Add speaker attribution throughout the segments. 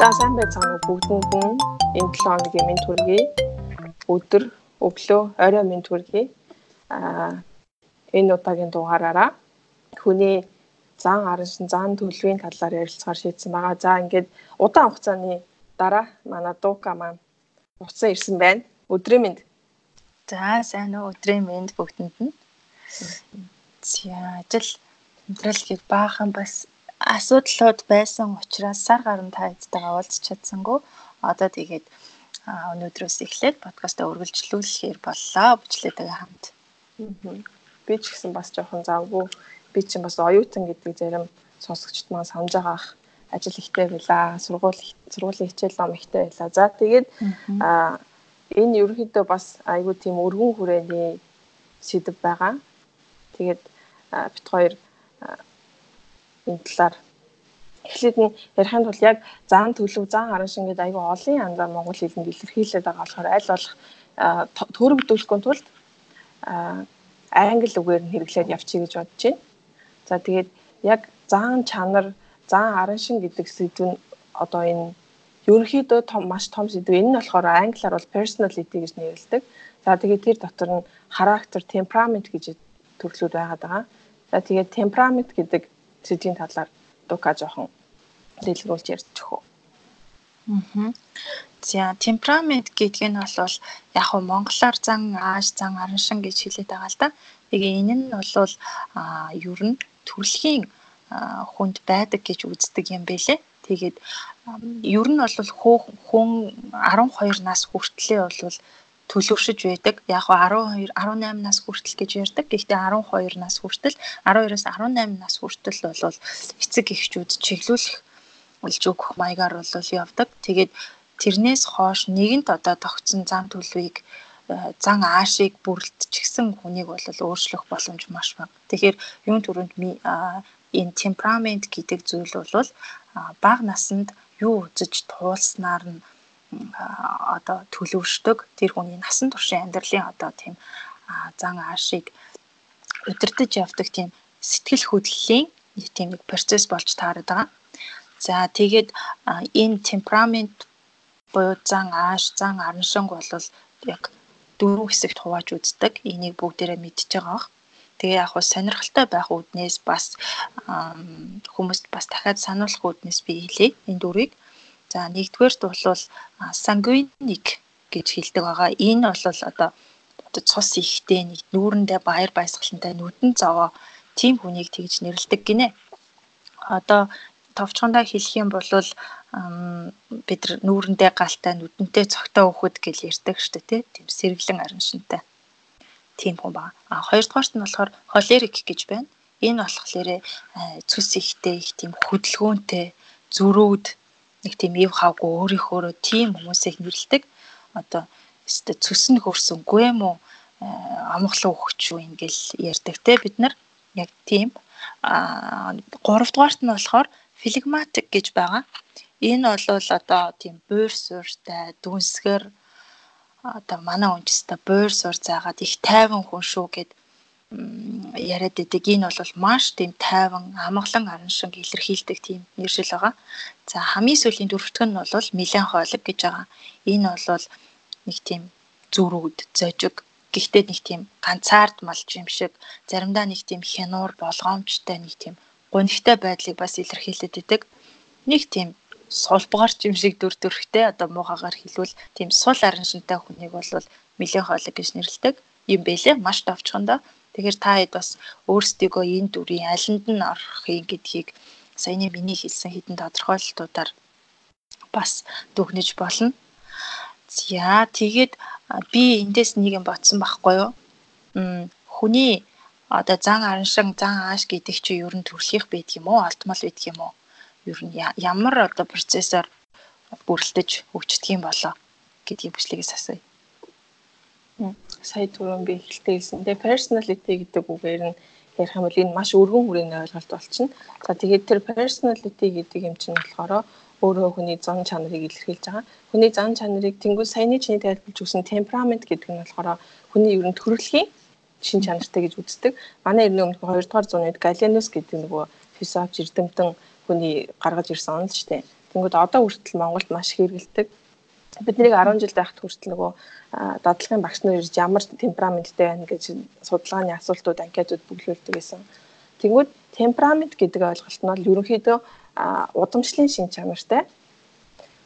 Speaker 1: За сайн байцгаана уу бүгдэнд нь энэ 7 хоногийн минь төргий өдөр өглөө орой минь төргий аа энэ удаагийн дугаараараа хүний зан араншин зан төлөвийн талаар ярилцахаар шийдсэн байгаа. За ингээд удаан хугацааны дараа манай Дука маань уцсан ирсэн байна. Өдрийн минь.
Speaker 2: За сайн уу өдрийн минь бүгдэнд нь. За ажил амьдрал гээд баахан бас асуудлууд байсан учраас сар гарan та эдтэйгээ уулзч чадсангүй. Одоо тэгээд өнөөдрөөс эхлээд подкастаа үргэлжлүүлэхээр боллоо. Бүчлээтэйгээ хамт.
Speaker 1: Би ч гэсэн бас жоохон завгүй. Би чинь бас оюутан гэдэг зарим сонсогчд маань санаж байгаа ажил ихтэй байлаа. Сургууль сургуулийн хичээл ном ихтэй байлаа. За тэгээд а энэ ерөнхийдөө бас айгүй тийм өргөн хүрээний сэдв байгаа. Тэгээд бит хоёр энэ талаар эхлээд нь ярихын тулд яг зан төлөв зан харан шин гэдэг айгүй олон янзаар монгол хэлэнд илэрхийлээд байгаа болохоор аль болох төрөвдүүлэхгүй тулд англи үгээр нь хэрэглээд явчих гэж бодож байна. За тэгээд яг зан чанар зан харан шин гэдэг сэдв нь одоо энэ ерөнхийдөө том маш том сэдв. Энэ нь болохоор англиар бол personality гэж нэрлэдэг. За тэгээд тэр дотор нь характер, temperament гэж төрлүүд байгаад байгаа. За тэгээд temperament гэдэг сэдвийн талаар дука жоохон дэлгэрүүлж ярьж өгөө.
Speaker 2: Аа. За темперамент гэдэг нь бол яг нь монголоор зан ааш зан араншин гэж хэлээд байгаа л да. Тэгээ энэ нь бол а ер нь төрөлхийн хүнд байдаг гэж үздэг юм бэлээ. Тэгээд ер нь бол хүн 12 нас хүртлэе бол төлөвшөж байдаг. Яг 12 18 нас хүртэл гэж ярьдаг. Гэхдээ 12 нас хүртэл 12-оос 18 нас хүртэл бол эцэг эхчүүд чиглүүлэх үлж өгөх маягаар бол явдаг. Тэгээд тэрнээс хойш нэгэнт одоо тогтсон зам төлөвийг э, зан аашийг бүрэлдчихсэн хүнийг бол өөрчлөх боломж маш бага. Тэгэхээр юун төрөнд энэ темперамент гэдэг зүйл бол бага наснд юу үзэж туулснаар нь одоо төлөвшдөг тэр хүний насан туршийн амьдралын одоо тийм зан аашийг удирдах явдаг тийм сэтгэл хөдлөлийн нэг тийм нэг процесс болж таарад байгаа. За тэгээд энэ темперамент буюу зан ааш, зан араншинг бол яг дөрвөн хэсэгт хувааж үздэг. Энийг бүгдээрээ мэдчихэж байгаа бох. Тэгээ яг хөө сонирхолтой байх үүднээс бас хүмүүст бас дахиад сануулах үүднээс би хэлье энэ дөрвийг. За нэгдүгээрт бол сангвиник гэж хэлдэг байгаа. Энэ бол одоо цус ихтэй нэг нүүрэндээ баяр баясгалантай нүдэн зовоо тийм хүнийг тэгж нэрлэдэг гинэ. Одоо товчхондоо хэлэх юм бол бид нүүрэндээ галтай нүдэнтэй цогтой хөхөд гэж ярьдаг шүү дээ тийм сэргэлэн араншинтай тийм хүн ба. А хоёрдугаарт нь болохоор холерик гэж байна. Энэ болохоор цус ихтэй их тийм хөдөлгөөнтэй зөрүүд нэг тийм ив хавгүй өөрийнхөө тийм хүмүүсийг нэрлдэг. Одоо өстө цөсөн хөрсөнгүй юм уу амгалан өгч юу ингээл ярьдаг те бид нар яг тийм а гуравдугаарт нь болохоор флегматик гэж байгаа. Энэ бол одоо тийм буур суурьтай дүнсгэр одоо манай үндэстэй буур суурь заагаад их тайван хүн шүү гэд яриад байдаг. Энэ бол маш тийм тайван амгалан араншинг илэрхийлдэг тийм нэршил байгаа. За хамгийн сүүлийн дөрөвтг нь бол меланхолик гэж байгаа. Энэ бол нэг тийм зүрүүд, зожиг гэхдээ нэг тийм ганцаард малч юм шиг заримдаа нэг тийм хянуур болгоомжтой нэг тийм гонигтай байдлыг бас илэрхийлээд байдаг. Нэг тийм сулбгарч юм шиг дүр төрхтэй одоо муухагаар хэлвэл тийм сул араншинтай хүнийг бол меланхолик гэж нэрлэдэг юм бэлээ маш товчхондоо Тэгэхээр та хэд бас өөрсдийгөө энэ дүрийн алинд нь орохыг гэдгийг саяны миний хэлсэн хэдэн тодорхойлолтуудаар бас дүгнэж болно. За тэгээд би эндээс нэг юм ботсон байхгүй юу? Хүний одоо зан араншин, зан ааш гэдэг чинь ер нь төрөлхийх байдаг юм уу? Олдмол байдаг юм уу? Ер нь ямар одоо процессор бүрэлдэж хөгждөг юм болоо гэдгийг бүслэгээс асууя
Speaker 1: сая түрүүн би эхэлтэй хэлсэн. Тэгээ personality гэдэг үгээр нь ярих юм бол энэ маш өргөн хүрээний ойлголт болчихно. За тэгээд тэр personality гэдэг юм чинь болохоор өөрөө хүний зан чанарыг илэрхийлж байгаа. Хүний зан чанарыг тэнгуү саяны чиний тайлбарлаж өгсөн temperament гэдэг нь болохоор хүний ер нь төрөлхийн шин чанартай гэж үздэг. Манай эртний өмнөх 2 дугаар зууны Галенус гэдэг нөгөө философч эрдэмтэн хүний гаргаж ирсэн онол шүү дээ. Тэнгүүд одоо хүртэл Монголд маш хэрэгэлдэг. Бид нэрийг 10 жил байхад хүртэл нөгөө дадлагын багш нар ирж ямар темпераменттэй байна гэж судалгааны асуултууд анкетууд бүглүүлдэг гэсэн. Тэнгүүд темперамент гэдэг ойлголт нь бол ерөнхийдөө удамшлын шин чанартай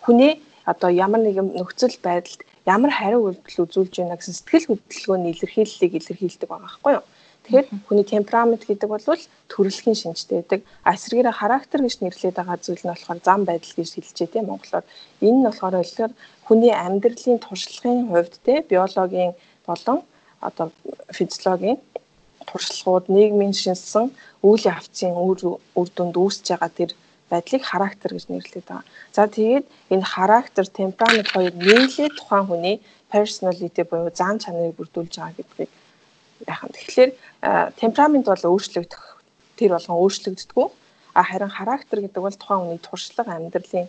Speaker 1: хүний одоо ямар нэгэн нөхцөл байдалд ямар хариу үйлдэл үзүүлж байна гэсэн сэтгэл хөдлөлгөөний илэрхийллийг илэрхийлдэг байгаа байхгүй юу? Тэгэхээр хүний темперамент гэдэг бол төрөлхийн шинжтэй байдаг. А эсвэргээрээ характер гэж нэрлэдэг байгаа зүйл нь болохоор зам байдал гэж хэлжээ тийм монголоор. Энэ нь болохоор болохоор хүний амьдралын туршлагын хувьд те биологийн болон одоо физиологийн туршлагууд нийгмийн шинсэн үйл явцын үр дүнд үүсэж байгаа тэр байдлыг характер гэж нэрлэдэг байгаа. За тэгээд энэ характер, темперамент хоёр нийлээ тухайн хүний personality буюу зан чанарыг бүрдүүлж байгаа гэдгийг яхан. Тэгэхээр темперамент бол өөрчлөгдөх тэр болгон өөрчлөгддөггүй. А харин характер гэдэг бол тухайн хүний туршлага, амьдралын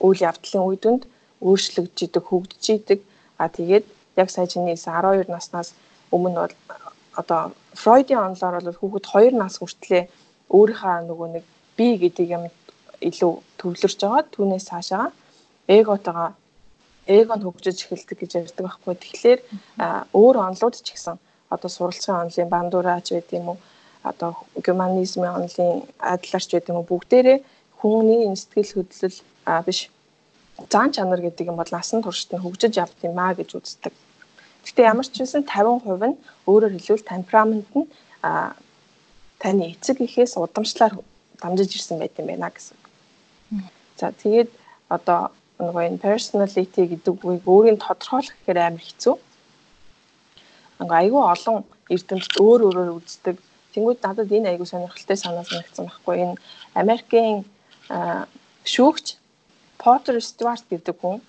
Speaker 1: үйл явдлын үе дүнд өөрчлөгдөж идэг, хөгжиж идэг. А тэгээд яг сая чиний 12 наснаас өмнө бол одоо Фройдын онолоор бол хүүхэд 2 нас хүртлээр өөрийнхөө нөгөө нэг би гэдэг юм илүү төвлөрч байгаа. Түүнээс цаашаа эготойгоо эго нь хөгжиж эхэлдэг гэж ярьдаг байхгүй. Тэгэхээр өөр онолууд ч гэсэн одоо суралцсан онолын бандураач байт юм уу одоо гуманизмын онолын адилаарч байт юм уу бүгдээрээ хүний сэтгэл хөдлөл биш зан чанар гэдэг юм бол насан туршид нь хөгжиж явд юм а гэж үздэг. Гэтэ ямар ч байсан 50% нь өөрөөр хэлбэл темперамент нь таны эцэг эхээс удамшлаар дамжиж ирсэн байт юм байна гэсэн. За тэгээд одоо нөгөө энэ personality гэдэг үгийг өөрийн тодорхойлох гэхээр амар хэцүү. Ингээ айгүй олон эрдэмтэд өөр өөрөөр үздэг. Тэнгүүд надад энэ айгүй сонирхолтой санаа санагдсан байхгүй. Энэ Америкийн шүүгч Potter Stewart гэдэг хүн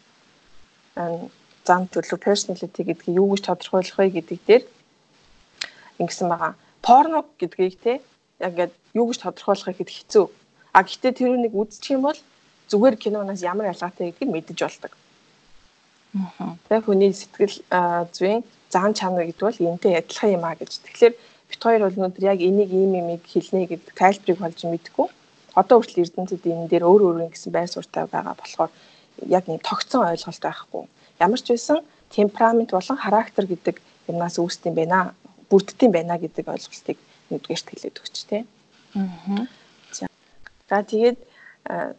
Speaker 1: зам төлөв personality гэдгийг юу гэж тодорхойлох вэ гэдэг дээр ингэсэн байгаа. Порно гэдгийг те яг ингээд юу гэж тодорхойлох ихэд хэцүү. А гэтээ тэр нэг үзчих юм бол зүгээр киноноос ямар ялгаатай гэдгийг мэдэж болдог. Аа. Тэгээ хүний сэтгэл зүйн зан чанар гэдэг бол энтэй адилхан юм а гэж. Тэгэхээр бит хоёр бол өнөөдөр яг энийг ийм юм хэлнэ гэдэг тайлбарыг болж мэдэхгүй. Одоо хүртэл эрдэмтэд энэ дээр өөр өөр ингэсэн байр суурьтай байгаа болохоор яг нэг тогтсон ойлголт байхгүй. Ямар ч байсан темперамент болон характер гэдэг юмнаас үүсдэг юм байна. Бүрддэг юм байна гэдэг ойлголтыг нэгдүгээрт хэлээд өгч тээ. Аа. За тэгээд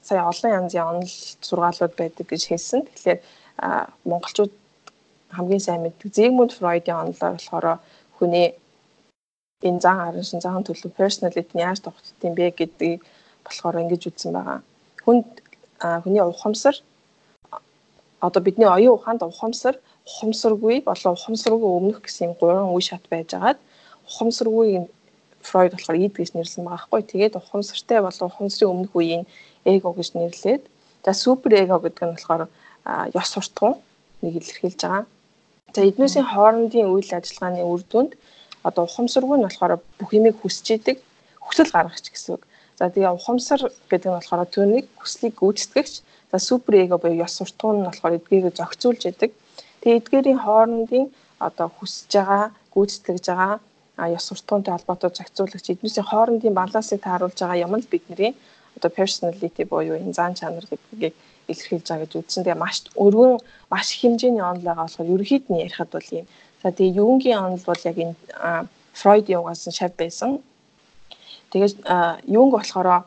Speaker 1: сая олон янзын онол сургаалууд байдаг гэж хэлсэн. Тэгэхээр монголчууд хамгийн сайн мэддэг Зигмунд Фройдын онолоор болохоор хүний энэ зан арын шин зан төлөв personality нь яаж тогтдог юм бэ гэдгийг болохоор ингэж үзсэн байгаа. Хүнд хүний ухамсар одоо бидний оюун ухаанд ухамсар, ухамсаргүй болон ухамсаргүй өмнөх гэсэн гурван үе шат байжгаад ухамсаргүй Фройд болохоор ид гэж нэрлсэн байгаа хгүй. Тэгээд ухамсартай болон ухамсарын өмнөх үеийн эго гэж нэрлээд за супер эго гэдэг нь болохоор ёс суртахуун нэг илэрхийлж байгаа. За эднээсийн хоорондын үйл ажиллагааны үр дүнд одоо ухамсаргүй нь болохоор бүх юмыг хүсэж идэг хүсэл гаргагч гэсэн үг. За тэгээ ухамсар гэдэг нь болохоор түүнийг хүслийг гүйцэтгэгч. За супер эго буюу ёс суртахуун нь болохоор эдгээрийг зохицуулж идэг. Тэгээ эдгээрийн хоорондын одоо хүсэж байгаа, гүйцэтгэж байгаа а ёс суртахуунтай холбоотой зохицуулагч эднээсийн хоорондын балансыг тааруулж байгаа юм л бидний одоо personality буюу энэ зан чанар гэдгийг илэрхийлж байгаа гэж үзсэн. Тэгээ маш өргөн маш их хэмжээний онол байгаа болохоор ерөөхдөө нь ярихад бол юм. За тэгээ Юнгийн онол бол яг энэ Фройд явуулсан шав байсан. Тэгээд Юнг болохоор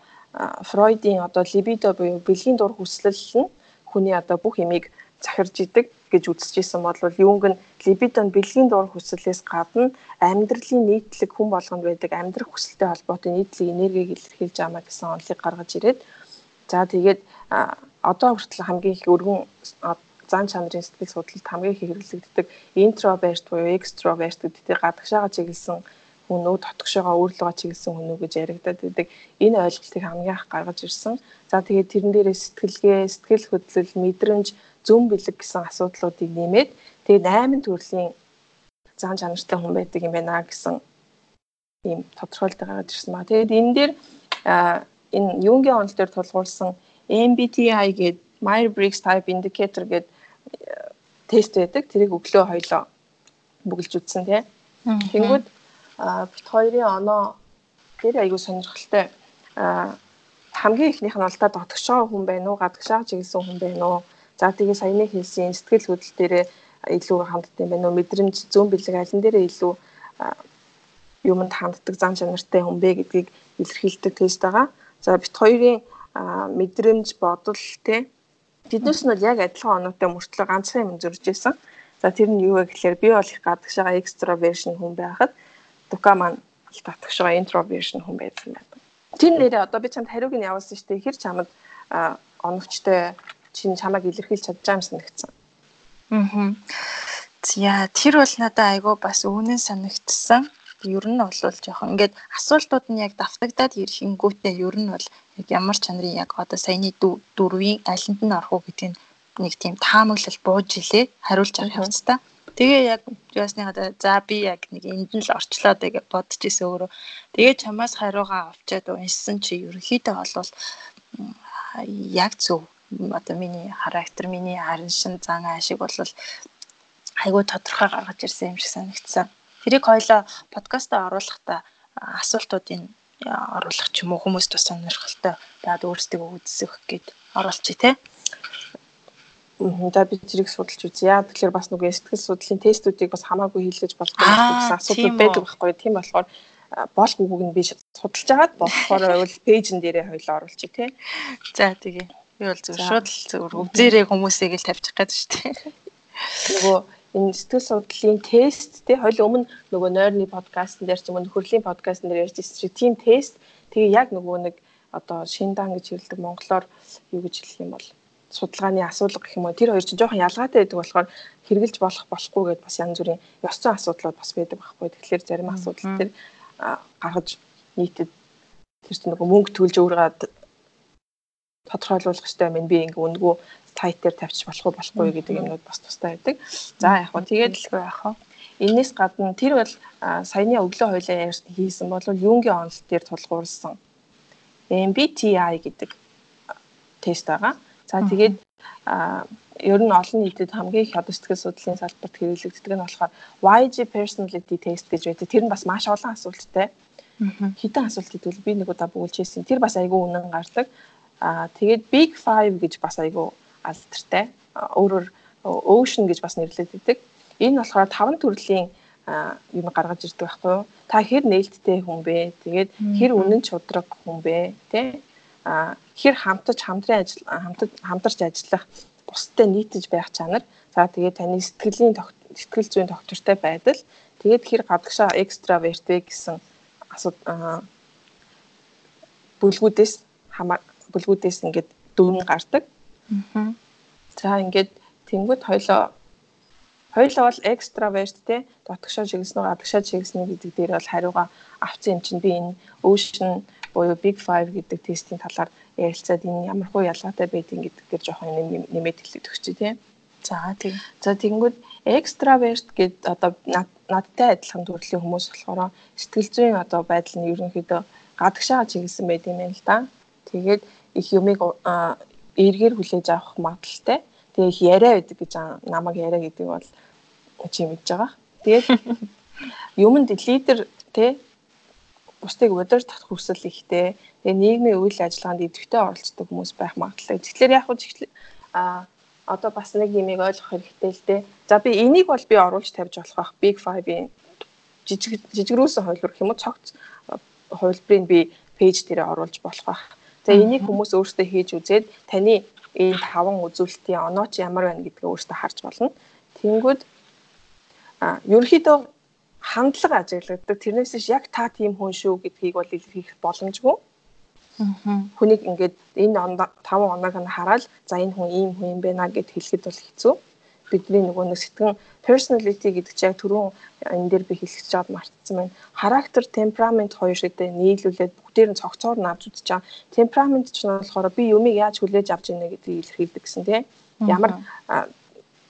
Speaker 1: Фройдын одоо либидо буюу бэлгийн дур хүслэл нь хүний одоо бүх эмийг захирж идэг гэж үзчихсэн бол юунг нь либидон бэлгийн дуур хүслээс гадна амьдралын нийтлэг хүн болгонд байдаг амьдрах хүсэлтэй холбоотой нийтлэг энергийг илэрхийлж байгаа гэсэн онолыг гаргаж ирээд за тэгээд одоо хүртэл хамгийн их өргөн зан чанарын сэтгэл судлалд хамгийн их хэрэглэгддэг интроверт буюу экстроверт гэдэгтэй гадагшаага чиглэсэн хүн нөө дотгошоогоо өөрлөгөө чиглэсэн хүн үү гэж яригадад байдаг. Энэ ойлголтыг хамгийн анх гаргаж ирсэн. За тэгээд тэрэн дээрээ сэтгэлгээ, сэтгэл хөдлөл, мэдрэмж, зүүн бэлэг гэсэн асуудлуудыг нэмээд тэгээд 8 төрлийн зан чанартай хүн байдаг юм байна гэсэн ийм тодорхойлолт гаргаж ирсэн ба. Тэгээд энэ дээр энэ Юнгийн онол дээр тулгуурсан MBTI гээд Myers-Briggs Type Indicator гээд тест байдаг. Тэрийг өглөө хоёлоо бүгэлж үзсэн тийм. Тэнгүүд бит хоёрын оноо дээр айгүй сонирхолтой хамгийн ихнийх нь та дотгошоо хүн байна уу, гадагшаа чиглэсэн хүн байна уу? За тэгээ саяны хэлсэн сэтгэл хөдлөл дээрээ илүү ханддаг юм байна уу? Мэдрэмж зүүн бэлэг алин дээрээ илүү юмд ханддаг зан чанартай хүн бэ гэдгийг илэрхийлдэг тест байгаа. За бит хоёрын мэдрэмж бодол те тэднээс нь бол яг адилхан оноотой мөртлөө ганцхан юм зурж исэн. За тэр нь юу вэ гэхээр би бол их гадагшаага extroversion хүн байхад дука маань татгшгаа introversion хүн байсан байна. Тэр нэрээ одоо би чамд хариуг нь явуулсан шүү дээ. Хэр чамд оновчтой чинь чамайг илэрхийлж чадж байгаа юм санагдсан.
Speaker 2: Аа. За тэр бол надад айгүй бас өвнөн санагдсан. Ер нь бол жоохон ингээд асуултууд нь яг давтагдаад ирэхингүүтээ ер нь бол яг ямар чанарын яг одоо саяны дөрвийн алинд нь орох уу гэдгийг нэг тийм таамаглал бууж илээ хариулж авах явцдаа. Тэгээ яг ясныхаа за би яг нэг энд нь л орчлоо гэж бодож исэн өөрөө. Тэгээ чамаас хариугаа авчаад уншсан чи ерөнхийдөө болвол яг зөв одоо миний характер, миний харин шин зан ашиг бол айгүй тодорхой гаргаж ирсэн юм шиг санагдсан. Тэрийг хоёлоо подкастаа оруулахдаа асуултуудыг оруулах ч юм уу хүмүүст бас сонирхолтой. Тэгээд өөрсдөө үзсэх гээд оруулчих тий.
Speaker 1: За би зэрэг судалж үзье. Яа тэгэхээр бас нөгөө сэтгэл судлалын тестүүдийг бас хамаагүй хийлгэж болохгүй гэсэн асуудал байдаг байхгүй. Тийм болохоор бол гүгүүг нь би судалж агаад болохоор бол пэйжн дээрээ хоёлоо оруулчих тий.
Speaker 2: За тэгээ. Би бол зөв шууд л зөв үзээрээ хүмүүсийг л тавьчих гээд шүү дээ.
Speaker 1: Нөгөө энэ сэтгэл судлалын тест тий хоёул өмнө нөгөө нойрны подкастн дээр ч юм уу нөхөрлийн подкастн дээр ярьжсэн чи тийм тест тэгээ яг нөгөө нэг одоо шиндан гэж хэлдэг монголоор юу гэж хэлэх юм бол судалгааны асуудал гэх юм уу тэр хоёр чинь жоохон ялгаатай байдаг болохоор хэрглэж болох болохгүй гэдээ бас янз бүрийн ёс зүйн асуудлууд бас байдаг байхгүй. Тэгэхээр зарим асуудал тэр гаргаж нийтэд тэр чинь нөгөө мөнгө төлж өөргөө тодорхойлуулах хэрэгтэй юм би ингээ үнгүү сайт дээр тавьчих болох уу болохгүй гэдэг юмнууд бас тустай байдаг. За яг хөө тэгээд л байх уу. Энээс гадна тэр бол саяны өглөө хойлоо хийсэн бол юунгийн онолт дээр тулгуурсан MBTI гэдэг тест байгаа. За тэгээд ер нь олон нийтэд хамгийн их одоо сэтгэл судлалын салбарт хэрэглэгддэг нь болохоор YG personality test гэж байдаг. Тэр нь бас маш олон асуулттай. Хэдэн асуулт гэдэг би нэг удаа бүгэлж хийсэн. Тэр бас айгүй үнэн гардаг. Аа тэгээд Big 5 гэж бас айгүй алдартай. Өөрөөр Ocean гэж бас нэрлэгддэг. Энэ болохоор таван төрлийн юм гаргаж ирдэг байхгүй? Та хэр нээлттэй хүн бэ? Тэгээд хэр үнэн чудраг хүн бэ? Тэ? а хэр хамтаж хамтран ажил хамтад хамтарч ажиллах бусдад нийтж байх чанар за тэгээд таны сэтгэлийн сэтгэл зүйн доктортой байдал тэгээд хэр гадагшаа экстраверт вэ гэсэн асууд бүлгүүдээс хамаа бүлгүүдээс ингээд дөрвөн гардаг. Аа. За ингээд тэнгууд хоёлоо хоёлоо бол экстраверт те дотгошоо чиглэсэн үү гадагшаа чиглэсэн гэдэг дээр бол хариугаа авсан юм чинь би энэ ocean буюу Big 5 гэдэг тестийн талаар ярилцаад энэ ямар хуу ялгаатай байдгийг гэдэг дээр жоохон нэмээд хэлээд өгч тий. За тийм. За тэгэнгүүт экстраверт гэд одоо надтай адилхан төрлийн хүмүүс болохоор сэтгэл зүйн одоо байдал нь ерөнхийдөө гадагшаа чиглэсэн байт юм байна л да. Тэгээд их юмыг эргээр хүлээж авах магадaltaй. Тэгээ их яриа байдаг гэж намайг яриа гэдэг бол чи мэдж байгаа. Тэгээд юмд лидер тий бусдыг удирдах хүсэл ихтэй. Тэгээ нийгмийн үйл ажиллагаанд идэвхтэй оролцдог хүмүүс байх магадлалтай. Тэгэхээр яг хөө а одоо бас нэг юмыг ойлгох хэрэгтэй л дээ. За би энийг бол би оруулж тавьж болох бах Big 5-ийн жижиг жижигрүүсэн хувилбар гэх юм уу цогц хувилбарыг би пэйж дээр оруулж болох бах. За энийг хүмүүс өөрсдөө хийж үзээд таны энэ таван үзүүлэлтийн онооч ямар байна гэдгээ өөрсдөө харж болно. Тэнгүүд а ерөнхийдөө хандлага ажиглагддаг. Тэрнээс иш яг та тийм хүн шүү гэдгийг бол илэрхийлэх боломжгүй. Хүнийг ингээд энэ таван оноог нь хараад за энэ хүн ийм хүн юм байна гэд хэлэхэд бол хэцүү. Бидний нөгөө нэг сэтгэн personality гэдэг чинь яг түрүүн энэ дээр би хэлэх гэж мартсан байна. Характер, temperament хоёр шигтэй нийлүүлээд бүгдээр нь цогцоор нь авч үзэж байгаа. Temperament ч нь болохоор би юмыг яаж хүлээж авч ийнэ гэдгийг илэрхийлдэг гэсэн тийм. Ямар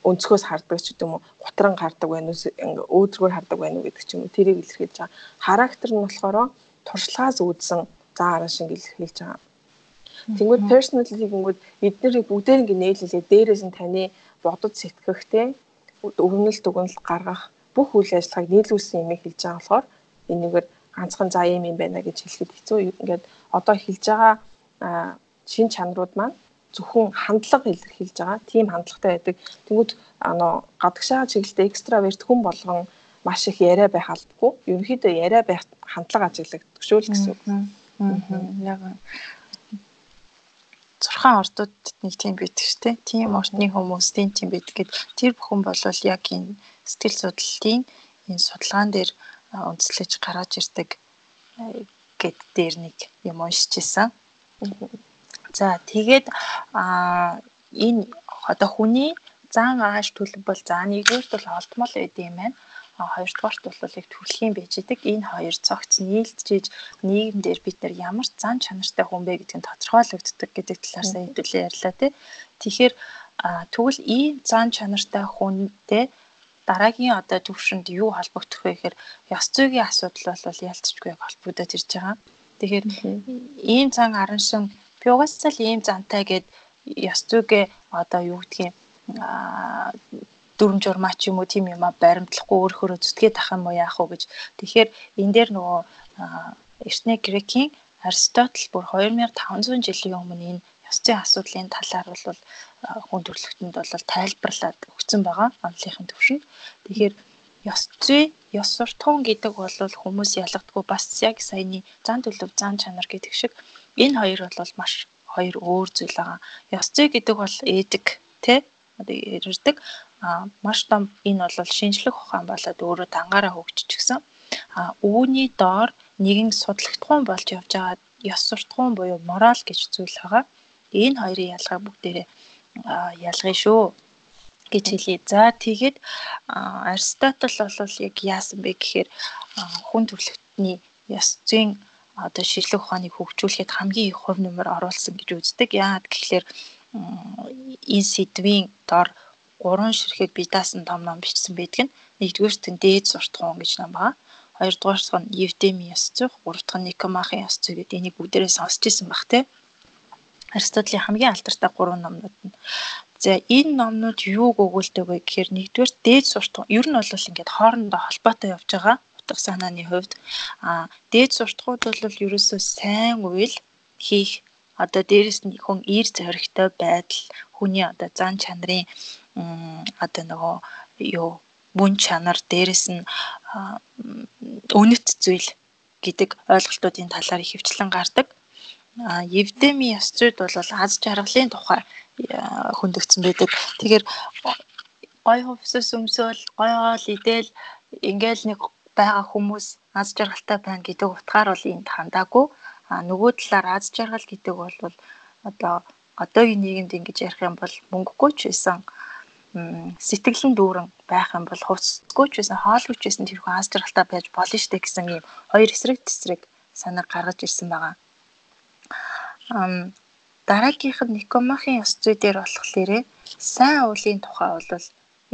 Speaker 1: өнцгөөс хардаг ч гэдэг юм уу гутран хардаг байна уу өөдрөгөр хардаг байна уу гэдэг ч юм уу тэрийг илэрхийлж байгаа. Характер нь болохоор туршлагаас үүдсэн заа араа шиг илэрхийлж байгаа. Тэнгүүд personality гингүүд эднэрийг бүгдээр ингэ нээлэлээ дээрээс нь таны бодож сэтгэх те өвнөл дүгнэлт гаргах бүх үйл ажиллагааг нийлүүлсэн юм хэлж байгаа болохоор энийгээр ганцхан заа юм юм байна гэж хэлэхэд хэцүү. Ингээд одоо хэлж байгаа шин чанарууд маань зөвхөн хандлага илэрхийлж байгаа. Тийм хандлагатай байдаг. Тэнгүүд аа гадагшаа чиглэлтэй экстраверт хүн болгон маш их яриа байх албагүй. Ерөнхийдөө яриа байх хандлага ажиглагддаг шүү л гэсэн үг.
Speaker 2: Яг зурхаан ордуудад нэг тийм байдаг шүү дээ. Тийм орчны хүмүүс тийм тийм байдаг гэд тэр бүхэн бол яг энэ сэтгэл судлалын энэ судалгаан дээр үндэслэж гаргаж ирдэг гэд дээр нэг юм уншиж исэн. За тэгээд а энэ одоо хүний зан ааш төлөв бол за нэгдүгээр бол олдмол байд юм байна хоёрдугаарт бол яг төрөлхийн байж идэг. Энэ хоёр цогц нийлдэж нийгэмдэр бид нар ямар зан чанартай хүн бэ гэдгийг тодорхойлогддог гэдэг талаар сая хэдүүлээ ярьлаа тий. Тэгэхээр тэгвэл ийм зан чанартай хүнтэй дараагийн одоо төвшөнд юу холбогдох вэ гэхээр ёс зүйн асуудал бол ялцчгүй холбогдоод ирж байгаа. Тэгэхээр ийм зан араншин би угаасаа л ийм зантай гэд ёс зүйгээ одоо юу гэдгийг дүрм журмаа ч юм уу тийм юм а баримтлахгүй өөрөөрөө зүтгээд ах юм уу яах вэ гэж. Тэгэхээр энэ дээр нөгөө эртний грекийн Аристотл бүр 2500 жилийн өмнө энэ ёс зүйн асуудлын талаар бол хүн төрөлхтөнд бол тайлбарлаад өгсөн байгаа онлынхын төвшөнд. Тэгэхээр ёс зүй, ёс суртахуун гэдэг бол хүмүүс ялгадгүй бас яг саяны зан төлөв, зан чанар гэдэг шиг энэ хоёр бол маш хоёр өөр зүйл байгаа. Ёс зүй гэдэг бол эдэг тий одоо ирдэг маш том энэ бол шинжлэх ухаан болоод өөрөө дангаараа хөгжчихсэн. А үүний доор нэгэн судлагдхуун болж явж байгаа ёс суртахуун буюу мораль гэж зүйл байгаа. Энэ хоёрын ялгаа бүгдээрээ ялгын шүү гэж хэлье. За тэгээд Аристотл бол яг яасан бэ гэхээр хүн төрөлхтний ёс зүйн одоо шинжлэх ухааныг хөгжүүлэхэд хамгийн их хувь нэмэр оруулсан гэж үздэг. Яагаад гэхээр энэ сэдвийн дор гурван ширхэг би даасан том ном бичсэн байдаг нь нэгдүгээрт нь дээд суртахуун гэж ном байгаа. Хоёрдугаарт нь Евдеми ёс зүйх, гурав дахь нь Никомахын зүй гэдэг энийг бүгдээрээ сонсч ирсэн баг те. Аристотлийн хамгийн алдартай гурван номнууд нь. За энэ номнууд юуг өгүүлдэг вэ гэхээр нэгдүгээр дээд суртахуун ер нь бол ингээд хоорондоо холбоотой явж байгаа утга санааны хувьд а дээд суртахууд бол ерөөсөө сайн үйл хийх одоо дээрэс нь хүн ир зоригтой байдал хүний одоо зан чанарын одоо нөгөө юу мөн чанар дээрэс нь үнэт зүйл гэдэг ойлголтуудын талаар ихэвчлэн гардаг. А Евдеми ясцууд бол аз жаргалын тухай хөндөгцсөн байдаг. Тэгэхээр гой хувцас өмсөөл, гой хоол идэл ингээл нэг байгаа хүмүүс аз жаргалтай байна гэдэг утгаар бол энд хандаагүй. А нөгөө талаар аз жаргал гэдэг бол одоо одоогийн нийгэмд ингэж ярих юм бол мөнгөгүй ч байсан сэтгэлэн дүүрэн байх юм бол хувцсгүй ч байсан хоолгүй ч байсан тэр хүн аз жаргалтай байж болно штэ гэсэн ийм хоёр эсрэг тесрэг санаа гаргаж ирсэн байгаа. Ам дараагийнх нь Никомахын ёс зүй дээр болохоор сайн уулын тухай бол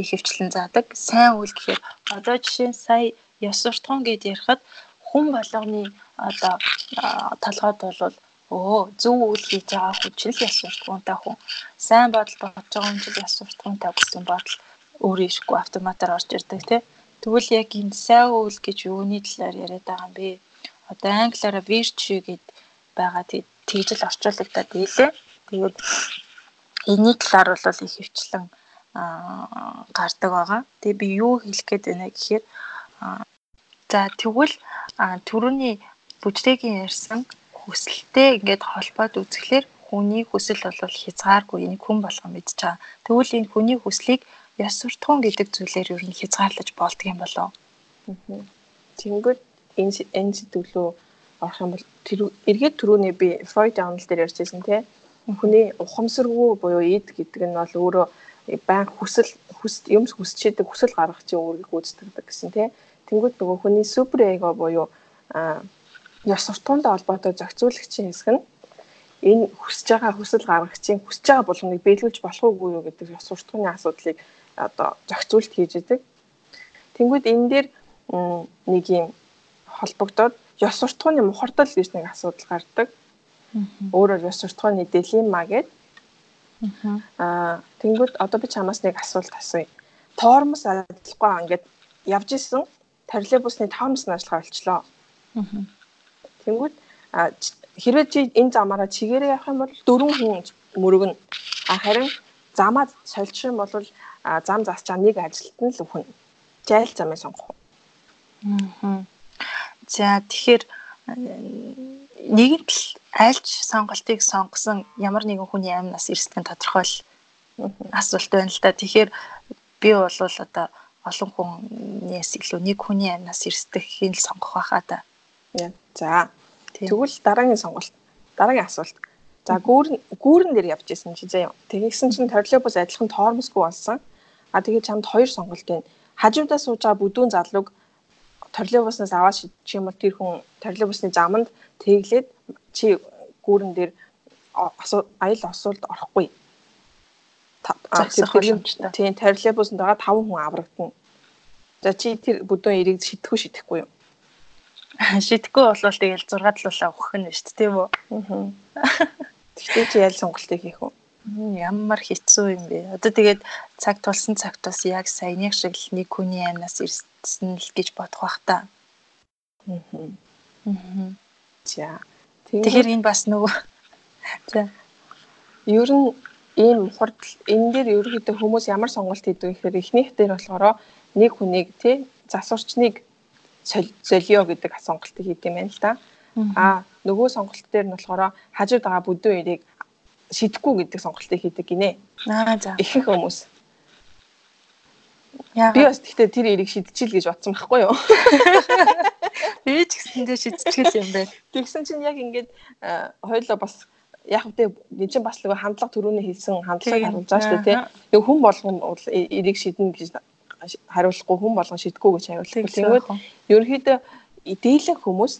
Speaker 2: их хвчлэн заадаг. Сайн үйл гэхээр одоо жишээ нь сая ёс суртахуун гэдээ ярихад хүн болгоны одоо толгойд бол Өө зөв үйл хийж байгаа хүн ч л яс суртахуунтай хүн. Сайн бодол бодож байгаа хүн ч л яс суртахуунтай гэсэн бодол өөрөө ирэхгүй автоматар орж ирдэг тий. Тэгвэл яг энэ сайн үйл гэж юуны талаар яриад байгаа юм бэ? Одоо англиараа virtue гэд байгаа тэгж л орчуулагдаад ийлээ. Тэгээд энэний талаар бол их хвчлэн гардаг байгаа. Тэгээ би юу хэлэх гээд байна гэхээр за тэгвэл түрүүний бүжрэгийн ярьсан хүсэлтэй ингээд холбоод үзэхлээр хүний хүсэл бол хязгааргүй энийг хүн болгон мэдж байгаа. Тэгвэл энэ хүний хүслийг ёс суртахуун гэдэг зүйлээр ер нь хязгаарлаж болдго юм болов.
Speaker 1: Тэнгүүд энэ энэ сэдвлөө орох юм бол эргээд түрүүний би Фройд онол дээр ярьжсэн тий. Хүний ухамсаргүй буюу эд гэдэг нь бол өөрөө баян хүсэл хүс юмс хүсчээдэг хүсэл гаргах чинь өөрийг гүйцэтгэдэг гэсэн тий. Тэнгүүд нөгөө хүний супер эго буюу ёс суртахуунтай холбоотой зохицуулагчийн хэсэг нь энэ хүсэж байгаа хүсэл гаргагчийн хүсэж байгаа болгоныг биелүүлж болох уугүй юу гэдэг ёс суртахууны асуудлыг одоо зохицуулт хийж идэг. Тэнгүүд энэ дээр нэг юм холбогдоод ёс суртахууны мухардал гэж нэг асуудал гардаг. Өөрөөр ёс суртахууны дилемма гэдэг. Аа тэнгүүд одоо би чамаас нэг асуулт асууя. Тоормос ажиллахгүй ингээд явж исэн троллейбусны тоормос нь ажиллахаа болчлоо. Тэнгүүд хэрвээ чи энэ замаараа чигээрээ явах юм бол дөрвөн хүн мөрөгнө. А харин замаа сольчих юм бол зам засч нэг ажилтан л өхөн. Жайл замыг сонгох.
Speaker 2: Аа. За тэгэхээр нэгэнт л альж сонголтыг сонгосон ямар нэгэн хүний амнаас эрсдэх нь тодорхой л асуулт байна л да. Тэгэхээр би бол одоо олон хүнээс илүү нэг хүний амнаас эрсдэхийг л сонгох байхаа да.
Speaker 1: За. Тэгвэл дараагийн сонголт. Дараагийн асуулт. За гүүрэн гүүрэн дээр явж исэн чи заяа. Тэгсэн чинь троллейбус адилхан тоормосгүй болсон. А тэгээд чамд хоёр сонголт байна. Хажуудаа сууж байгаа бүдүүн залууг троллейбуснаас аваад шидчих юм бол тэр хүн троллейбусны заманд тэглээд чи гүүрэн дээр аял осуулд орохгүй. Тийм троллейбусанд байгаа 5 хүн аврагдана. За чи тэр бүдүүн эрийг шидэхгүй шидэхгүй юу?
Speaker 2: Шидэхгүй болвол тэгэл 6 талуулаа өгөх нь шүү дээ тийм үү?
Speaker 1: Тэгтээ чи ял сонголтыг хийх үү?
Speaker 2: Ямар хэцүү юм бэ? Одоо тэгээд цаг тулсан цагт бас яг саяны шиг л нэг хүний амнаас ирсэн л гэж бодох бах та.
Speaker 1: Аа. Аа. За.
Speaker 2: Тэгэхээр энэ бас нөгөө
Speaker 1: За. Ер нь ийм хурдл энэ дээр ерөөхдөө хүмүүс ямар сонголт хийдэг гэхээр эхнийх дээр болохоор нэг хүнийг тий засварчныг солио гэдэг сонголтыг хийдэг юм байна л да. Аа нөгөө сонголт дээр нь болохоор хажууд байгаа бүдүүн ирийг шидэхгүй гэдэг сонголтыг хийдэг гинэ.
Speaker 2: Аа за.
Speaker 1: Ихэнх хүмүүс. Яа. Би бас тэгтээ тэр эрийг шидчихил гэж бодсон байхгүй юу?
Speaker 2: Би ч гэсэндээ шидчихэл юм байна.
Speaker 1: Тэгсэн чинь яг ингээд хоёлоо бас яг үгүй нэг чинь бас нөгөө хандлага төрөний хэлсэн хандлагыг харуулж байгаа шүү дээ тий. Нэг хүн болгон эрийг шиднэ гэж хариулахгүй хүн болгон шидэхгүй гэж хариулдаг. Тэгвэл ерөнхийдөө дийлэн хүмүүс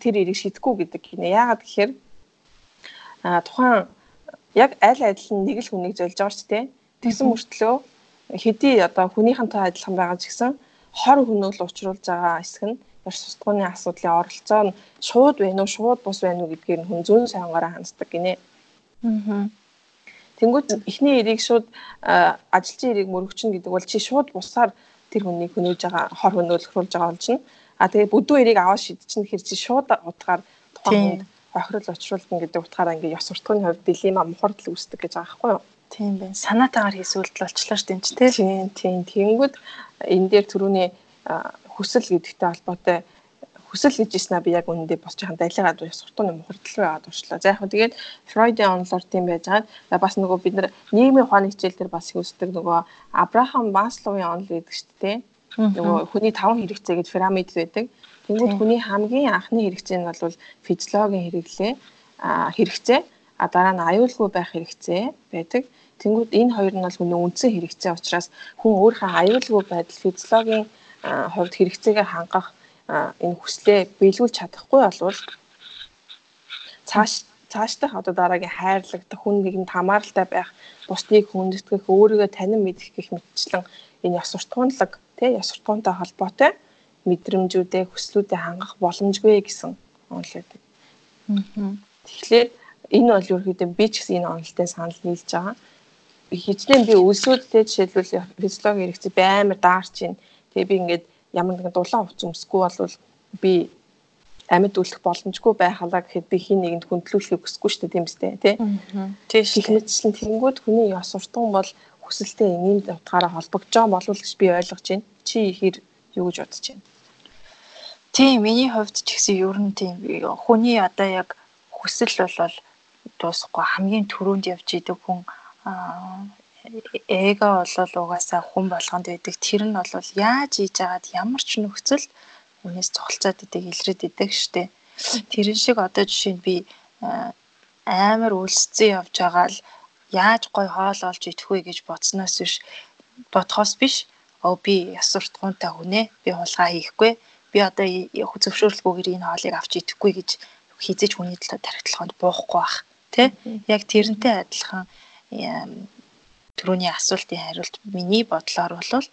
Speaker 1: тэр эрийг шидэхгүй гэдэг гинэ. Яагаад гэхээр а тухайн яг аль адил нь нэг л хүнийг золж байгаа ч тийм. Тэгсэн мөртлөө хэдий одоо хүнийхэнтэй адилхан байгаа ч гэсэн хор хөнөөл учруулж байгаа хэсэг нь яш сустгууны асуудлын оролцоо нь шууд байна уу, шууд бус байна уу гэдгээр нь хүн зүүн сайнгаараа ханддаг гинэ. Аа. Тэнгүүд эхний эрийг шууд ажилчин эрийг мөрөгчнө гэдэг бол чи шууд бусаар тэр хүнийг хөнөөж байгаа хор хөнөөлөхрүүлж байгаа болж нь. А тэгээ бүдүүн эрийг аваад шидчихнэ хэр чи шууд утгаар тухайн хохирол учруулна гэдэг утгаараа ингээ ёс суртахууны хувьд дилемма мухардл үүсдэг гэж байгаа байхгүй юу?
Speaker 2: Тийм байна. Санаатаагаар хийсэн үйлдэл болчлоо шүү дээ
Speaker 1: тийм тийм. Тэгэнгүүт энэ дээр түрүүний хүсэл гэдэгтэй холбоотой хүсэл гэж ийснэ би яг үнэндээ босч хаан дайлгаад ёс суртахууны мухардл руу яваад урчлаа. За яг хөө тэгээд Фройдын онлоор тийм байж байгаа. Бас нөгөө бид нар нийгмийн ухааны хичээл дээр бас үүсдэг нөгөө Абрахам Масловын онл гэдэг шүү дээ. Нөгөө хүний таван хэрэгцээ гэж пирамид байдаг. Тэнгүүд хүний хамгийн анхны хэрэгцээ нь бол физиологийн хэрэглээ хэрэгцээ а дараа нь аюулгүй байх хэрэгцээ байдаг. Тэнгүүд энэ хоёр нь бол хүний үндсэн хэрэгцээ учраас хүн өөрийнхөө аюулгүй байдал физиологийн хувьд хэрэгцээгээ хангах энэ хүслээ биелүүлж чадахгүй болвол цааш цаашдах одоо дараагийн хайрлагдах хүн нэгэнд хамааралтай байх, бусдыг хүндэтгэх, өөрийгөө танин мэдэх гэх мэтчлэн энэ ёс суртахуунлаг тий ёс суртахуунтай холбоотой мэдрэмжүүдээ хүслүүдээ хангах боломжгүй гэсэн онол байдаг. Тэгэхээр энэ бол ерөөхдөө би ч гэсэн энэ онолтой санал нийлж байгаа. Хичнээн би үлсүүдтэй жишээлбэл физиологи хэрэгцээ баймар даарч байна. Тэгээ би ингээд ямар нэгэн дулаан хувц өмсөхгүй бол би амьд үлдэх боломжгүй байхалаа гэхэд би хин нэгэнд хүндлүүлэхийг хүсэхгүй шүү дээ тийм үстэй тий. Шүү. Техникчлэн тэнгууд хүний ёс суртахуун бол хүсэлтэй энгийн утгаараа холбогдож байгаа болов уу гэж би ойлгож байна. Чи ихэр юу гэж бодож байна?
Speaker 2: Тийм миний хувьд ч гэсэн ер нь тийм хүний одоо яг хүсэл бол дуусахгүй хамгийн түрүүнд явж идэг хүн эго бол угаасаа хүн болгонд байдаг. Тэр нь бол яаж хийж агаад ямар ч нөхцөл үнээс цогцолцоод идэг илрээд идэг штэ. Тэрэн шиг одоо жишээ нь би амар үлсцэн явж байгаа л яаж гой хоол олж идэх вэ гэж бодсноос биш бодхоос биш. Оо би яс суртахуунтай хүнээ би хулгай хийхгүй би одоо зөвшөөрлгүйгээр энэ хоолыг авч идэхгүй гэж хизэж хүний төлөө тархитлаханд буухгүй бах тий яг тэрнтэй адилхан түрүүний асуултын хариулт миний бодлоор бол